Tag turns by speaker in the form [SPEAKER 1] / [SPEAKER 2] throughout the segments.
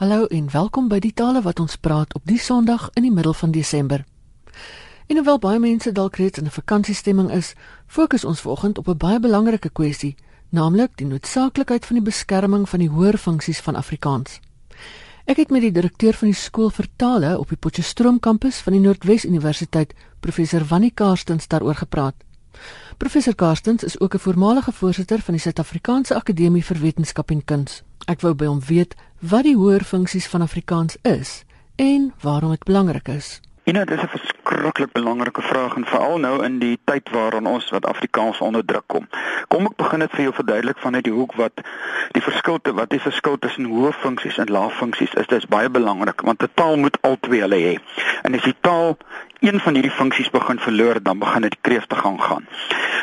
[SPEAKER 1] Hallo en welkom by die tale wat ons praat op die Sondag in die middel van Desember. En hoewel baie mense dalk reeds in 'n vakansiestemming is, fokus ons vanoggend op 'n baie belangrike kwessie, naamlik die noodsaaklikheid van die beskerming van die hoër funksies van Afrikaans. Ek het met die direkteur van die skool vir tale op die Potchefstroom kampus van die Noordwes Universiteit, professor Wannie Karstens daaroor gepraat. Professor Karstens is ook 'n voormalige voorsitter van die Suid-Afrikaanse Akademie vir Wetenskap en Kuns. Ek wou by hom weet wat die hoër funksies van Afrikaans is en waarom dit belangrik is.
[SPEAKER 2] Ja, nou, dit is 'n verskriklik belangrike vraag en veral nou in die tyd waarin ons wat Afrikaans onder druk kom. Kom ek begin dit vir jou verduidelik vanuit die hoek wat die verskil te wat die verskil tussen hoë funksies en lae funksies is. Dit is baie belangrik want 'n taal moet albei hulle hê. En as die taal een van hierdie funksies begin verloor, dan begin dit kreef te gaan gaan.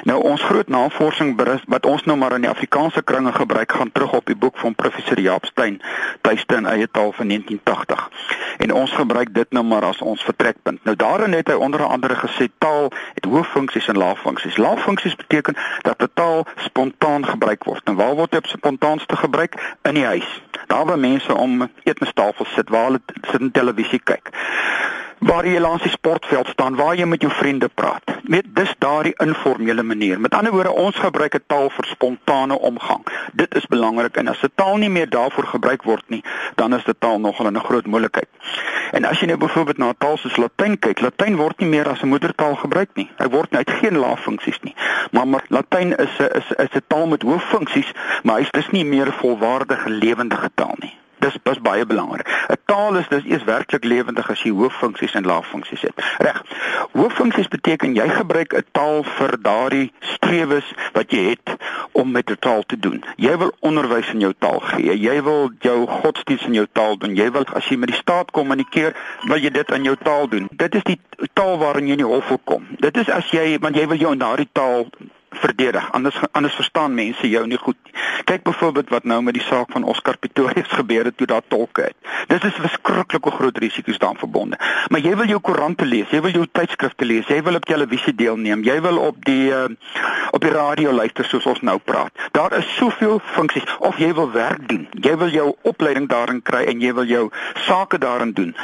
[SPEAKER 2] Nou ons groot navorsing berus wat ons nou maar in die Afrikaanse kringe gebruik gaan terug op die boek van professor Jaap Steyn, Tuiste in eie taal van 1980. En ons gebruik dit nou maar as ons vertrekpunt. Nou daarin het hy onder andere gesê taal het hoë funksies en lae funksies. Lae funksies beteken dat 'n taal spontaan gebruik word. En waar word dit spontaanste gebruik? In die huis. Daar waar mense om eetmestafels sit, waar hulle sit en televisie kyk waar jy langs die sportveld staan waar jy met jou vriende praat. Net dis daardie informele manier. Met ander woorde, ons gebruik 'n taal vir spontane omgang. Dit is belangrik en as 'n taal nie meer daarvoor gebruik word nie, dan is dit taal nogal 'n groot moeilikheid. En as jy nou byvoorbeeld na 'n taal soos Latyn kyk, Latyn word nie meer as 'n moedertaal gebruik nie. Hy word nie uit geen lae funksies nie. Maar, maar Latyn is 'n is is 'n taal met hoë funksies, maar hy's dis nie meer 'n volwaardige lewendige taal nie. Dis dis baie belangrik. 'n Taal is dis eers werklik lewendig as jy hoë funksies en lae funksies het. Reg. Hoë funksies beteken jy gebruik 'n taal vir daardie strewes wat jy het om met 'n taal te doen. Jy wil onderwys in jou taal gee. Jy wil jou godsdienst in jou taal doen. Jy wil as jy met die staat kommunikeer, wil jy dit in jou taal doen. Dit is die taal waarin jy in die hof kom. Dit is as jy want jy wil jou in daardie taal verdedig. Anders anders verstaan mense jou nie goed nie. Kyk byvoorbeeld wat nou met die saak van Oscar Pistorius gebeur het toe daar tolke het. Dis is verskriklike groot risiko's daaraan verbonde. Maar jy wil jou koerante lees, jy wil jou tydskrifte lees, jy wil op televisie deelneem, jy wil op die uh, op die radio luister soos ons nou praat. Daar is soveel funksies of jy wil werk doen. Jy wil jou opleiding daarin kry en jy wil jou sake daarin doen.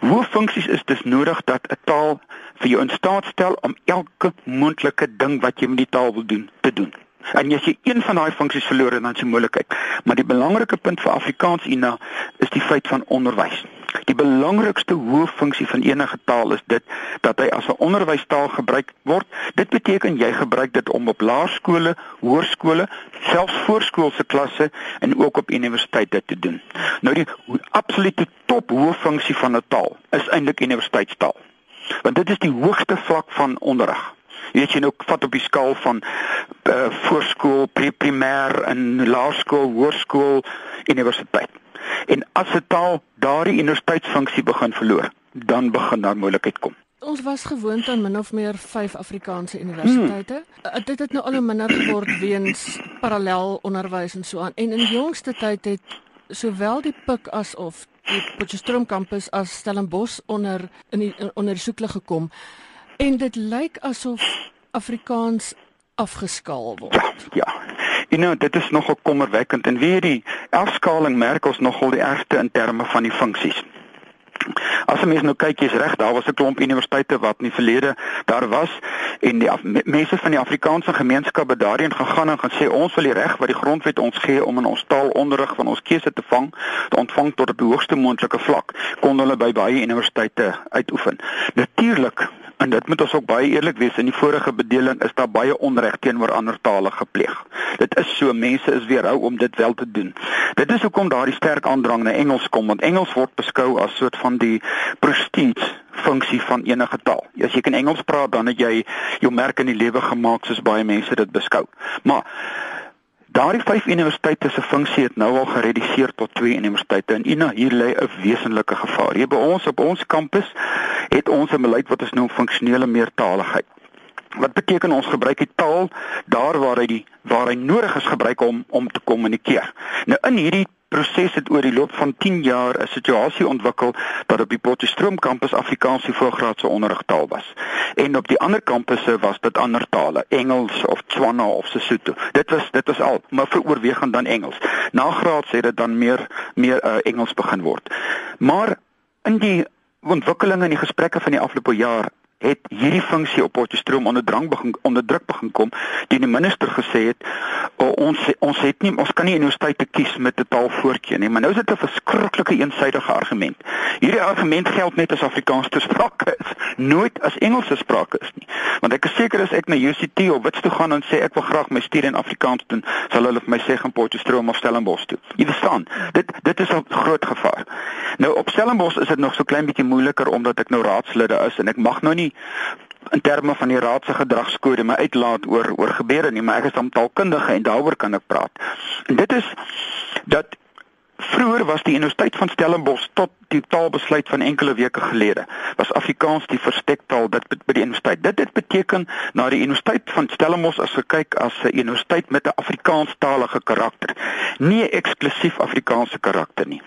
[SPEAKER 2] Hoe funksies is dis nodig dat 'n taal vir jou in staat stel om elke moontlike ding wat jy met die taal wil doen te doen. En as jy een van daai funksies verloor dan se moontlikheid. Maar die belangrike punt vir Afrikaans Ina is die feit van onderwys. Die belangrikste hoë funksie van enige taal is dit dat hy as 'n onderwystaal gebruik word. Dit beteken jy gebruik dit om op laerskole, hoërskole, selfs voorskoolse klasse en ook op universiteite te doen. Nou die absolute top hoë funksie van 'n taal is eintlik universiteitstaal want dit is die hoogste vlak van onderrig. Jy weet jy nou vat op die skaal van uh, voorskool, pre-primêr en laerskool, hoërskool, universiteit. En as 'n taal daardie universiteitsfunksie begin verloor, dan begin daar moeilikheid kom.
[SPEAKER 1] Ons was gewoond aan min of meer 5 Afrikaanse universiteite. Hmm. Dit het nou al hoe minder geword weens parallel onderwys en so aan. En in jongste tyd het sowel die PUK as of die Potchefstroom kampus as Stellenbosch onder in die, onder die soeklig gekom en dit lyk asof Afrikaans afgeskaal word.
[SPEAKER 2] Ja, ja. En nou dit is nogal kommerwekkend en weer die afskaling merk ons nogal die ergste in terme van die funksies. As jy mens nou kyk, jy's reg, daar was 'n klomp universiteite wat in die verlede daar was en die mense van die Afrikaanse gemeenskap het daarin gegaan en gesê ons wil die reg wat die grondwet ons gee om in ons taal onderrig van ons keuse te vang, te ontvang tot op die hoogste moontlike vlak, kon hulle by baie universiteite uitoefen. Natuurlik En dit moet ons ook baie eerlik wees in die vorige bedeling is daar baie onreg teenoor ander tale gepleeg. Dit is so mense is weerhou om dit wel te doen. Dit is hoekom daardie sterk aandrang na Engels kom want Engels word beskou as soort van die prestige funksie van enige taal. As jy kan Engels praat dan het jy jou merk in die lewe gemaak soos baie mense dit beskou. Maar Daardie vyf universiteite se funksie het nou al gereduseer tot twee universiteite en Ina hier lê 'n wesenlike gevaar. Hier by ons op ons kampus het ons 'n beleid wat ons noem funksionele meertaligheid. Wat beteken ons gebruik die taal daar waar hy die waar hy nodig is gebruik om om te kommunikeer. Nou in hierdie proses het oor die loop van 10 jaar 'n situasie ontwikkel dat op die Potchefstroom kampus Afrikaans die voorgraadse onderrigtaal was. En op die ander kampusse was dit ander tale, Engels of Tswana of Sesotho. Dit was dit was al, maar vir oorwegend dan Engels. Na graad sê dit dan meer meer uh, Engels begin word. Maar in die ontwikkelinge en die gesprekke van die afgelope jaar het hierdie funksie op Potchefstroom onder drang begin onder druk begin kom die die minister gesê het ons ons het nie ons kan nie universiteite kies met 'n taalvoorkeur nie. Maar nou is dit 'n verskriklike eensidedige argument. Hierdie argument geld net as Afrikaans te sprake is nooit as Engels te sprake is nie. Want ek is seker as ek na UCT of Wits toe gaan en sê ek wil graag my studie in Afrikaans doen sal hulle vir my sê gaan Potchefstroom of Stellenbosch toe. Jy verstaan dit dit is 'n groot gevaar. Nou op Stellenbosch is dit nog so klein bietjie moeiliker omdat ek nou raadslid is en ek mag nou nie in terme van die raad se gedragskode my uitlaat oor oor gebeure nie, maar ek is dan taalkundige en daaroor kan ek praat. En dit is dat vroeër was die Universiteit van Stellenbosch tot die taalbesluit van enkele weke gelede was Afrikaans die verstektaal dit by die universiteit. Dit het beteken na die Universiteit van Stellenbosch as gekyk as 'n universiteit met 'n Afrikaanstalige karakter, nie eksklusief Afrikaanse karakter nie.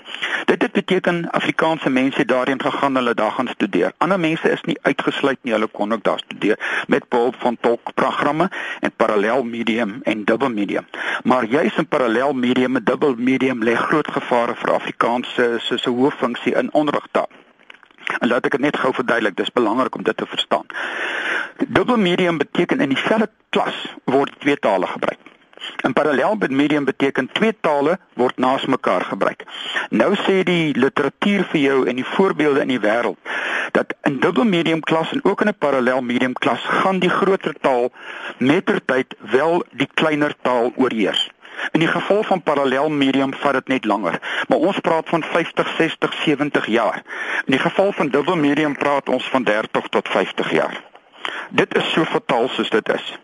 [SPEAKER 2] Dit het beteken Afrikaanse mense daarin gegaan hulle daar gaan studeer. Ander mense is nie uitgesluit nie, hulle kon ook daar studeer met behulp van tolkprogramme en parallel medium en dubbel medium. Maar juis in parallel medium en dubbel medium lê groot gevare vir Afrikaans se se hooffunksie in onderrigtaal. En laat ek dit net gou verduidelik, dis belangrik om dit te verstaan. Dubbel medium beteken in dieselfde klas word twee tale gebruik. In parallel met medium beteken twee tale word naas mekaar gebruik. Nou sê die literatuur vir jou en die voorbeelde in die wêreld dat in dubbel medium klas en ook in 'n parallel medium klas gaan die groter taal mettertyd wel die kleiner taal oorheers. In die geval van parallel medium vat dit net langer, maar ons praat van 50, 60, 70 jaar. In die geval van dubbel medium praat ons van 30 tot 50 jaar. Dit is so fataal soos dit is.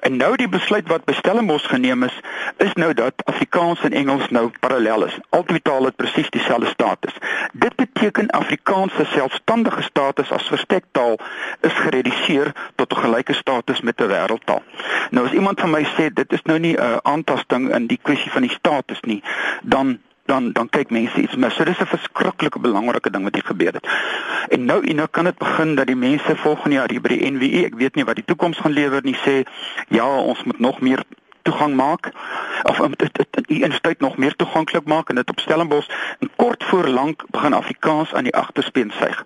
[SPEAKER 2] En nou die besluit wat bestellings geneem is, is nou dat Afrikaans en Engels nou parallel is. Albei tale het presies dieselfde status. Dit beteken Afrikaans se selfstandige status as verstektaal is gereduseer tot 'n gelyke status met 'n wêreldtaal. Nou as iemand van my sê dit is nou nie 'n uh, aantasting in die kwessie van die status nie, dan dan dan kyk mense iets mis. So dis 'n verskriklike belangrike ding wat hier gebeur het. En nou en nou kan dit begin dat die mense volgende jaar hier by die NWE, ek weet nie wat die toekoms gaan lewer nie, sê ja, ons moet nog meer toegang maak of om dit die instituut nog meer toeganklik maak en dit op Stellenbosch en kort voor lank begin Afrikaans aan die agterspeen suig.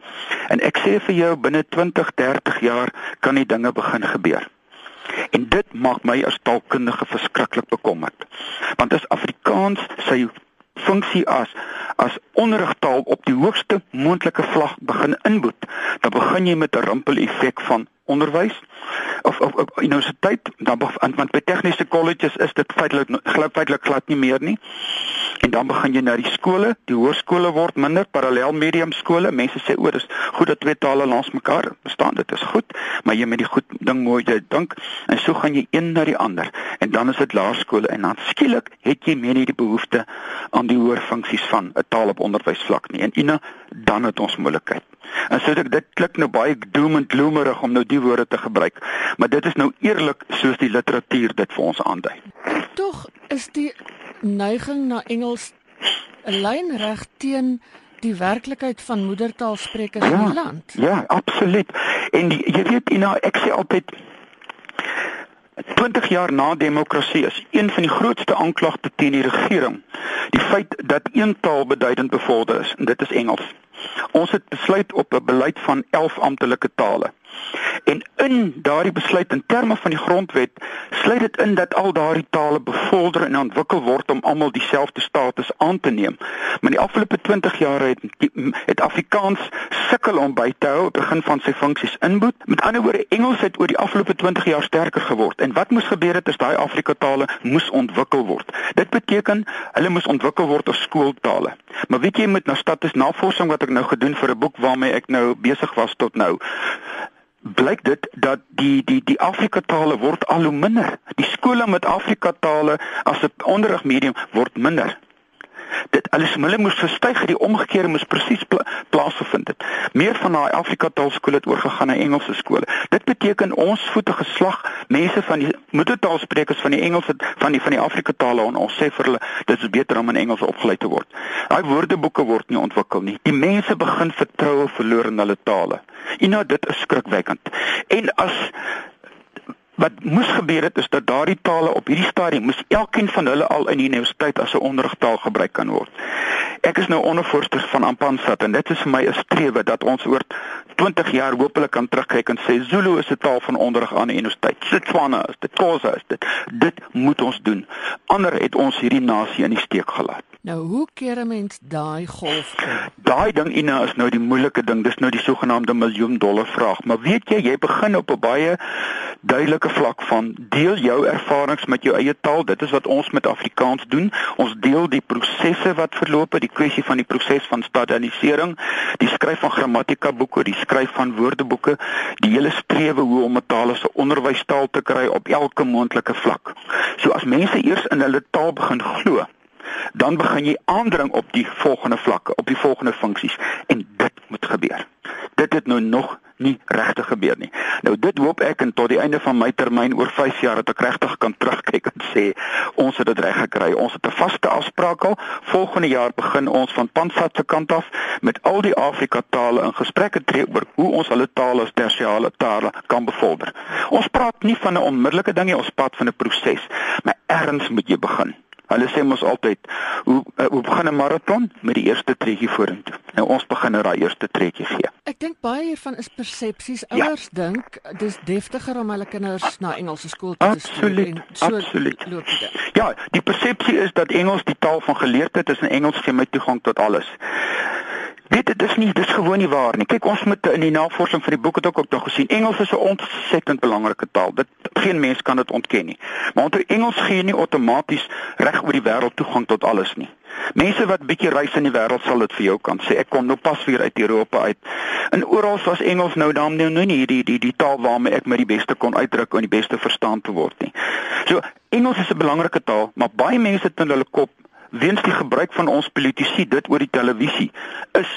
[SPEAKER 2] En ek sê vir jou binne 20, 30 jaar kan die dinge begin gebeur. En dit maak my as taalkundige verskriklik bekommerd. Want as Afrikaans sy funksie as as onderrigtaal op die hoogste moontlike vlak begin inboet, dan begin jy met 'n rimpel effek van onderwys of of, of universiteit dan want by tegniese kolleges is dit feitelik feitelik glad nie meer nie. En dan begin jy na die skole, die hoërskole word minder parallel medium skole. Mense sê o, dis goed dat twee tale langs mekaar bestaan. Dit is goed, maar jy moet die goed ding mooi dink en so gaan jy een na die ander. En dan is dit laerskole en dan skielik het jy meer nie die behoefte aan die hoër funksies van 'n taal op onderwysvlak nie. En ina dan het ons moeilikheid. En so dit dit klink nou baie doom en gloomerig om nou die woorde te gebruik, maar dit is nou eerlik soos die literatuur dit vir ons aandui.
[SPEAKER 1] Tog is die neiging na Engels 'n lyn reg teen die werklikheid van moedertaalsprekers ja, in die land.
[SPEAKER 2] Ja, absoluut. En die, jy weet, know, ek sê altyd 20 jaar na demokrasie is een van die grootste aanklagte teen die regering die feit dat een taal beduidend bevorder is en dit is Engels. Ons het besluit op 'n beleid van 11 amptelike tale. En in daardie besluit in terme van die grondwet sluit dit in dat al daardie tale bevorder en ontwikkel word om almal dieselfde status aan te neem. Maar die afgelope 20 jaar het het Afrikaans sukkel om by te hou, begin van sy funksies inboet. Met ander woorde, Engels het oor die afgelope 20 jaar sterker geword. En wat moes gebeur het as daai Afrika tale moes ontwikkel word? Dit beteken hulle moes ontwikkel word as skooltale. Maar weet jy met nou status navorsing wat ek nou gedoen vir 'n boek waarmee ek nou besig was tot nou blyk dit dat die die die Afrika tale word al hoe minder. Die skole met Afrika tale as 'n onderrigmedium word minder. Dit alles hulle moes verstyg, die omgekeerde moes presies pla plaasgevind het. Meer van daai Afrika taalskole het oorgegaan na Engelse skole. Dit beteken ons voete geslag mense van die moedertaalsprekers van die Engels van die van die Afrika tale en ons sê vir hulle dit is beter om in Engels opgelei te word. Daai woordeboeke word nie ontwikkel nie. Die mense begin vertroue verloor in hulle tale. En nou dit is skrikwekkend. En as wat moes gebeur het is dat daardie tale op hierdie stadium moes elkeen van hulle al in die universiteit as 'n onderrigtaal gebruik kan word. Ek is nou ondervoorsitter van Ampansat en dit is vir my 'n strewe dat ons oor 20 jaar hopelik kan terugkyk en sê Zulu is 'n taal van onderrig aan die universiteit. Setswana is dit, Xhosa is dit. Dit moet ons doen. Ander het ons hierdie nasie in die steek gelaat.
[SPEAKER 1] Nou hoe keer 'n mens daai golf?
[SPEAKER 2] Daai ding Ina is nou die moeilike ding. Dis nou die sogenaamde miljoen dollar vraag. Maar weet jy, jy begin op 'n baie duidelike vlak van deel jou ervarings met jou eie taal. Dit is wat ons met Afrikaans doen. Ons deel die prosesse wat verloop, die kwessie van die proses van standaardisering, die skryf van grammatika boeke, die skryf van woordeboeke, die hele strewe hoe om 'n taal as 'n onderwystaal te kry op elke moontlike vlak. So as mense eers in hulle taal begin glo, dan begin jy aandring op die volgende vlakke, op die volgende funksies en dit moet gebeur. Dit het nou nog nie regtig gebeur nie. Nou dit hoop ek en tot die einde van my termyn oor 5 jaar dat ek regtig kan terugkyk en sê ons het dit reg gekry. Ons het 'n vaste afspraak al. Volgende jaar begin ons van Pansat se kant af met al die Afrika tale in gesprekke tree oor hoe ons hulle tale as tersiale tale kan bevorder. Ons praat nie van 'n onmiddellike ding nie, ons praat van 'n proses. Maar erns moet jy begin. Hulle sê mos altyd, hoe uh, hoe begin 'n maraton met die eerste treetjie vorentoe. Nou ons begin nou daai eerste treetjie gee.
[SPEAKER 1] Ek dink baie hiervan is persepsies. Ja. Ouers ja. dink dis deftiger om hulle kinders na Engelse skool te
[SPEAKER 2] stuur en
[SPEAKER 1] so
[SPEAKER 2] absoluut. loop dit. Ja, die persepsie is dat Engels die taal van geleerdheid is en Engels gee my toegang tot alles. Dit is nie dis gewoon nie waar nie. Kyk ons moet in die navorsing van die boek het ook ook nog gesien Engels is 'n ontsettend belangrike taal. Dit geen mens kan dit ontken nie. Maar onder Engels gee nie outomaties reg oor die wêreld toegang tot alles nie. Mense wat bietjie reis in die wêreld sal dit vir jou kan sê. Ek kom nou pas weer uit Europa uit. En oral was Engels nou dan nou nie die die die, die taal waarmee ek my die beste kon uitdruk en die beste verstaan te word nie. So Engels is 'n belangrike taal, maar baie mense het in hulle kop weens die gebruik van ons politici dit oor die televisie is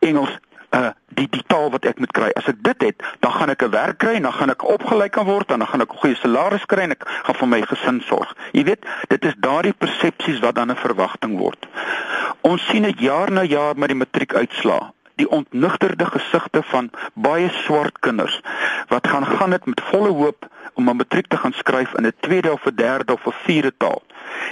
[SPEAKER 2] Engels uh die die taal wat ek moet kry. As ek dit het, dan gaan ek 'n werk kry en dan gaan ek opgelei kan word en dan gaan ek 'n goeie salaris kry en ek gaan vir my gesin sorg. Jy weet, dit is daardie persepsies wat dan 'n verwagting word. Ons sien dit jaar na jaar met die matriekuitslae die ontnugterde gesigte van baie swart kinders wat gaan gaan dit met volle hoop om 'n matriek te gaan skryf in 'n tweede of 'n derde of 'n vierde taal.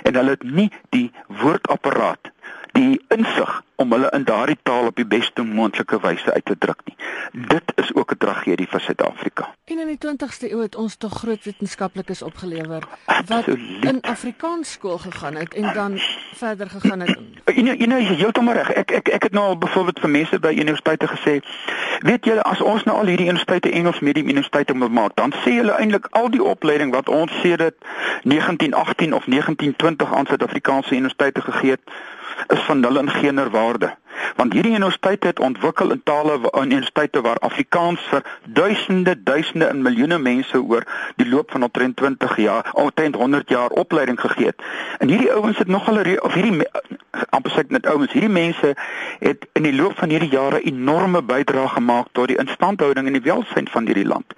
[SPEAKER 2] En hulle het nie die woordapparaat die insig om hulle in daardie taal op die beste moontlike wyse uit te druk nie. Dit is ook 'n tragedie vir Suid-Afrika.
[SPEAKER 1] En in die 20ste eeu het ons tog groot wetenskaplikes opgelewer wat in Afrikaans skool gegaan het en dan verder gegaan het.
[SPEAKER 2] En jy nou jy heeltemal reg. Ek ek ek het nou al byvoorbeeld vir mense by universiteite gesê, weet julle as ons nou al hierdie universiteite Engels medium universiteite moet maak, dan sê hulle eintlik al die opleiding wat ons sê dit 1918 of 1920 aan Suid-Afrikaanse universiteite gegee het is van nul en geen waarde want hierdie universiteite het ontwikkel in tale in universiteite waar Afrikaans vir duisende duisende en miljoene mense oor die loop van omtrent 20 jaar omtrent 100 jaar opleiding gegee het. En hierdie ouens het nogal of hierdie amper sê net ouens hierdie mense het in die loop van hierdie jare enorme bydrae gemaak tot die instandhouding en die welstand van hierdie land.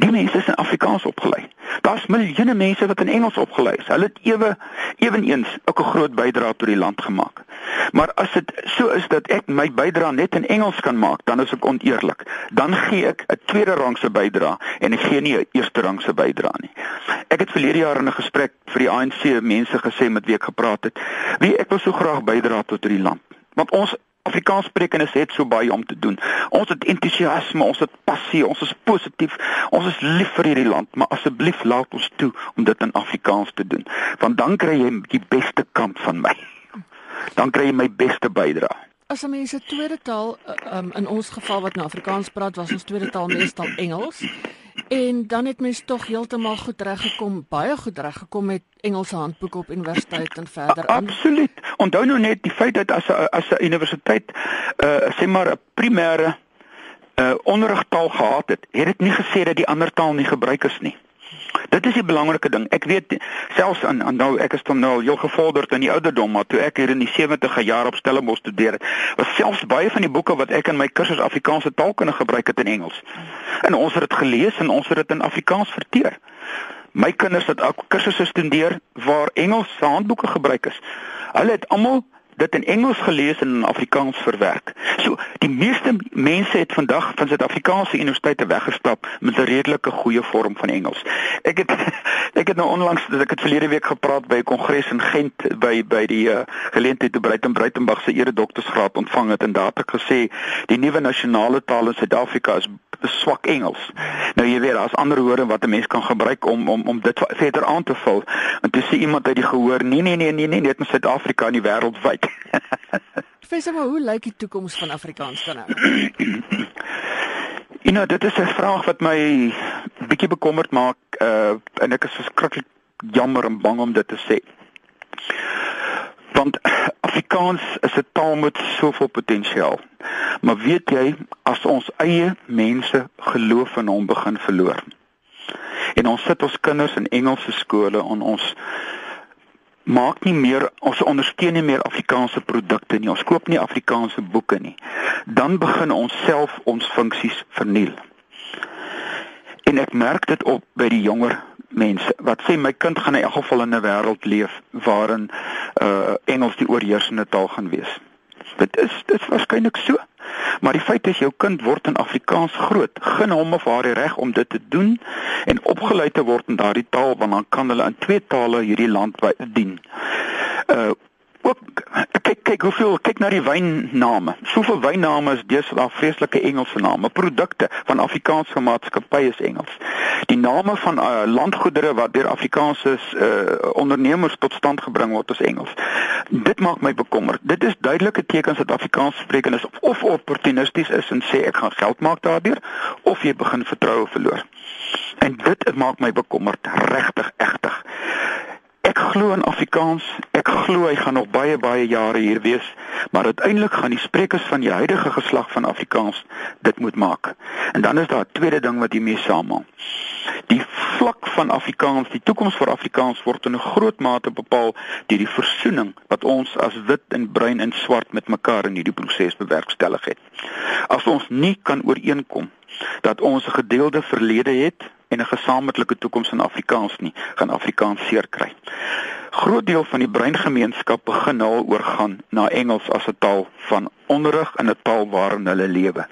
[SPEAKER 2] Die mense is in Afrikaans opgelei. Daar's miljoene mense wat in Engels opgelei is. Hulle het ewe ewenigs ook 'n groot bydrae tot die land gemaak. Maar as dit so is dat ek my bydrae net in Engels kan maak, dan is ek oneerlik. Dan gee ek 'n tweede rangse bydrae en ek gee nie 'n eerste rangse bydrae nie. Ek het verlede jaar in 'n gesprek vir die ANC mense gesê met wie ek gepraat het, wie ek wil so graag bydra tot hierdie land. Want ons Afrikaanssprekendes het so baie om te doen. Ons het entoesiasme, ons het passie, ons is positief, ons is lief vir hierdie land, maar asseblief laat ons toe om dit in Afrikaans te doen, want dan kry jy die beste kant van my. Dan kry jy my beste bydrae.
[SPEAKER 1] As 'n mens 'n tweede taal um, in ons geval wat nou Afrikaans praat, was ons tweede taal meestal Engels. En dan het mens tog heeltemal goed reggekom, baie goed reggekom met Engelse handboeke op universiteit en verder
[SPEAKER 2] aan. Absoluut. Onthou nou net die feit dat as 'n as 'n universiteit uh sê maar 'n primêre uh onderrigtaal gehad het, het dit nie gesê dat die ander taal nie gebruik is nie. Dit is die belangrike ding. Ek weet selfs aan, aan nou ek is dan nou al heel gevorderd in die ouderdom, maar toe ek hier in die 70e jaar op Stellenbosch studeer het, was selfs baie van die boeke wat ek in my kursus Afrikaanse taalkunde gebruik het in Engels. En ons het dit gelees en ons het dit in Afrikaans verteer. My kinders het ook kursusse studeer waar Engels handboeke gebruik is. Hulle het almal dit in Engels gelees en in Afrikaans verwerk. So die meeste mense het vandag van Suid-Afrikaanse universiteite weggestap met 'n redelike goeie vorm van Engels. Ek het ek het nou onlangs ek het verlede week gepraat by 'n kongres in Gent by by die uh, geleentheid te Breiten Breitenberg se ere doktorsgraad ontvang het en daar het ek gesê die nuwe nasionale taal in Suid-Afrika is swak Engels. Nou jy weet daar's ander woorde wat 'n mens kan gebruik om om om dit verder aan te vul. En toe sê iemand uit die gehoor, nee nee nee nee nee net in Suid-Afrika en die wêreld wyd.
[SPEAKER 1] Professor, maar hoe lyk die toekoms van Afrikaans dan nou?
[SPEAKER 2] You know, dit is 'n vraag wat my bietjie bekommerd maak uh en ek is verskriklik jammer en bang om dit te sê. Want Afrikaans is 'n taal met soveel potensiaal. Maar weet jy, as ons eie mense geloof in hom begin verloor. En ons sit ons kinders in Engelse skole en ons maak nie meer ons ondersteun nie meer Afrikaanse produkte nie. Ons koop nie Afrikaanse boeke nie. Dan begin ons self ons funksies verniel. En ek merk dit op by die jonger mense wat sê my kind gaan in elk geval in 'n wêreld leef waarin uh Engels die oorheersende taal gaan wees. Dit is dit is waarskynlik so. Maar die feit is jou kind word in Afrikaans groot. Gun hom of haar die reg om dit te doen en opgelei te word in daardie taal want dan kan hulle in twee tale hierdie land dien. Uh ook kyk kyk hoeveel kyk na die wynname. Soveel wynname is deesdae vreeslike Engelse name. Produkte van Afrikaanse maatskappye is Engels. Die name van uh, landgoedere wat deur Afrikaanse uh, ondernemers tot stand gebring word is Engels. Dit maak my bekommerd. Dit is duidelike tekens dat Afrikaans sprekendes of opportunisties is en sê ek gaan geld maak daardeur of jy begin vertroue verloor. En dit maak my bekommerd, regtig, egtig. Ek glo in Afrikaans. Ek glo hy gaan nog baie baie jare hier wees, maar uiteindelik gaan die sprekers van die huidige geslag van Afrikaans dit moet maak. En dan is daar 'n tweede ding wat hiermee saamhang. Die vlak van Afrikaans, die toekoms vir Afrikaans word in 'n groot mate bepaal deur die versoening wat ons as wit en bruin en swart met mekaar in hierdie proses bewerkstellig het. As ons nie kan ooreenkom dat ons 'n gedeelde verlede het en 'n gesamentlike toekoms in Afrikaans nie, gaan Afrikaans seer kry. Groot deel van die breingemeenskap begin nou oorgaan na Engels as 'n taal van onderrig en 'n taal waarin hulle lewe.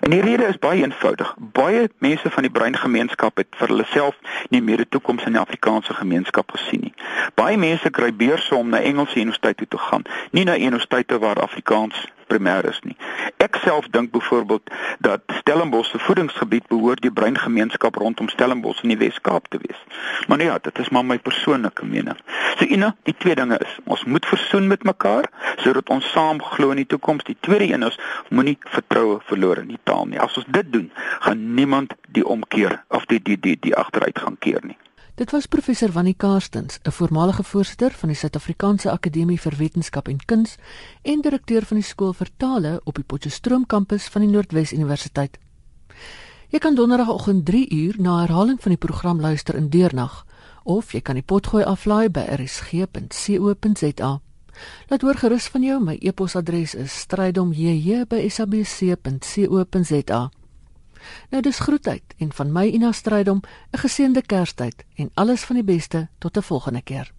[SPEAKER 2] En die rede is baie eenvoudig. Baie mense van die breingemeenskap het vir hulle self nie meer 'n toekoms in die Afrikaanse gemeenskap gesien nie. Baie mense kry beurse om na Engelse universiteite toe te gaan, nie na universiteite waar Afrikaans primêr is nie. Ek self dink byvoorbeeld dat Stellenbosch se voedingsgebied behoort die breingemeenskap rondom Stellenbosch in die Wes-Kaap te wees. Maar nee, ja, dit is maar my persoonlike mening. So Ina, die twee dinge is, ons moet versoen met mekaar sodat ons saam glo in die toekoms. Die tweede een is moenie vertroue verloor in die taal nie. As ons dit doen, gaan niemand die omkeer of die die die, die agteruit gaan keer nie.
[SPEAKER 1] Dit was professor Wannie Karstens, 'n voormalige voorsitter van die Suid-Afrikaanse Akademie vir Wetenskap en Kuns en direkteur van die skool vir tale op die Potchefstroom kampus van die Noordwes Universiteit. Jy kan donderdagoggend 3 uur na herhaling van die program luister in deernag of jy kan die potgooi aflaai by rsg.co.za. Laat hoor gerus van jou, my e-posadres is strydomjj@sabc.co.za. Nou dis groetheid en van my Ina Strydom 'n geseënde Kerstyd en alles van die beste tot 'n volgende keer.